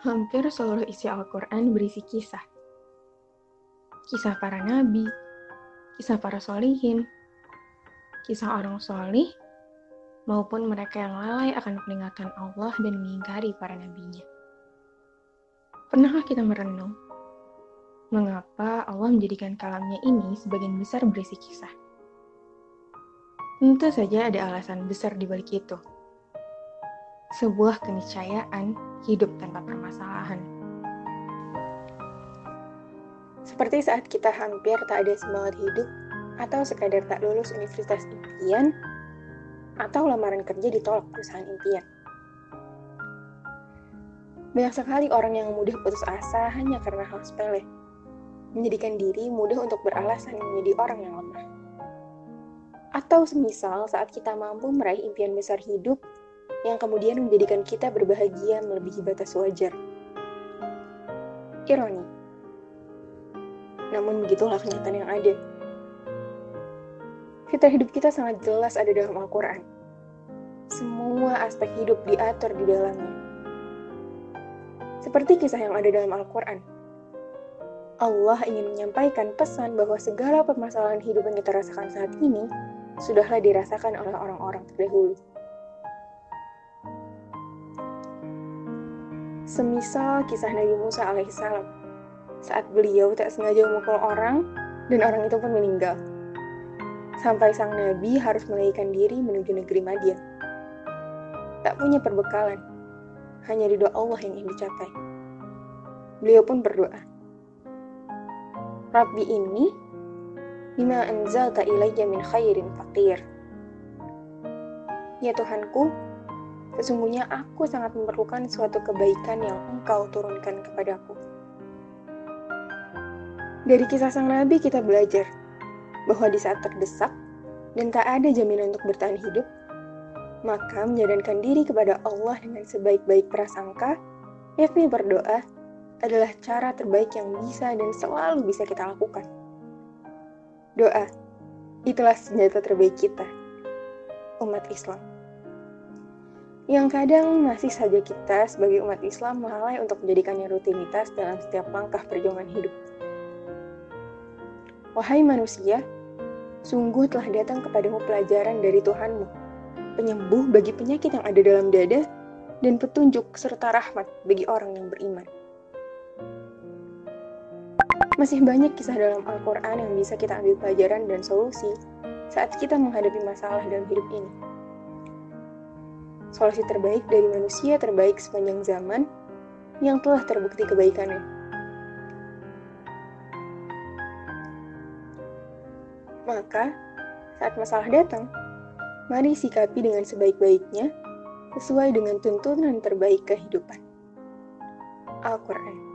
Hampir seluruh isi Al-Quran berisi kisah. Kisah para nabi, kisah para solihin, kisah orang solih, maupun mereka yang lalai akan peringatan Allah dan mengingkari para nabinya. Pernahkah kita merenung? Mengapa Allah menjadikan kalamnya ini sebagian besar berisi kisah? Tentu saja ada alasan besar di balik itu sebuah keniscayaan hidup tanpa permasalahan. Seperti saat kita hampir tak ada semangat hidup, atau sekadar tak lulus universitas impian, atau lamaran kerja ditolak perusahaan impian. Banyak sekali orang yang mudah putus asa hanya karena hal sepele, menjadikan diri mudah untuk beralasan menjadi orang yang lemah. Atau semisal saat kita mampu meraih impian besar hidup, yang kemudian menjadikan kita berbahagia melebihi batas wajar. Ironi. Namun begitulah kenyataan yang ada. Fitrah hidup kita sangat jelas ada dalam Al-Quran. Semua aspek hidup diatur di dalamnya. Seperti kisah yang ada dalam Al-Quran. Allah ingin menyampaikan pesan bahwa segala permasalahan hidup yang kita rasakan saat ini sudahlah dirasakan oleh orang-orang terdahulu. Semisal kisah Nabi Musa alaihissalam, saat beliau tak sengaja memukul orang, dan orang itu pun meninggal. Sampai sang Nabi harus melarikan diri menuju negeri Madian. Tak punya perbekalan, hanya ridho Allah yang ingin dicapai. Beliau pun berdoa, Rabbi ini, bima anzalta ilayya min khairin fakir. Ya Tuhanku, Sesungguhnya aku sangat memerlukan suatu kebaikan yang engkau turunkan kepadaku. Dari kisah sang nabi kita belajar bahwa di saat terdesak dan tak ada jaminan untuk bertahan hidup, maka menyadarkan diri kepada Allah dengan sebaik-baik prasangka, yakni berdoa, adalah cara terbaik yang bisa dan selalu bisa kita lakukan. Doa, itulah senjata terbaik kita, umat Islam yang kadang masih saja kita sebagai umat Islam lalai untuk menjadikannya rutinitas dalam setiap langkah perjuangan hidup. Wahai manusia, sungguh telah datang kepadamu pelajaran dari Tuhanmu, penyembuh bagi penyakit yang ada dalam dada, dan petunjuk serta rahmat bagi orang yang beriman. Masih banyak kisah dalam Al-Quran yang bisa kita ambil pelajaran dan solusi saat kita menghadapi masalah dalam hidup ini solusi terbaik dari manusia terbaik sepanjang zaman yang telah terbukti kebaikannya. Maka, saat masalah datang, mari sikapi dengan sebaik-baiknya sesuai dengan tuntunan terbaik kehidupan. Al-Quran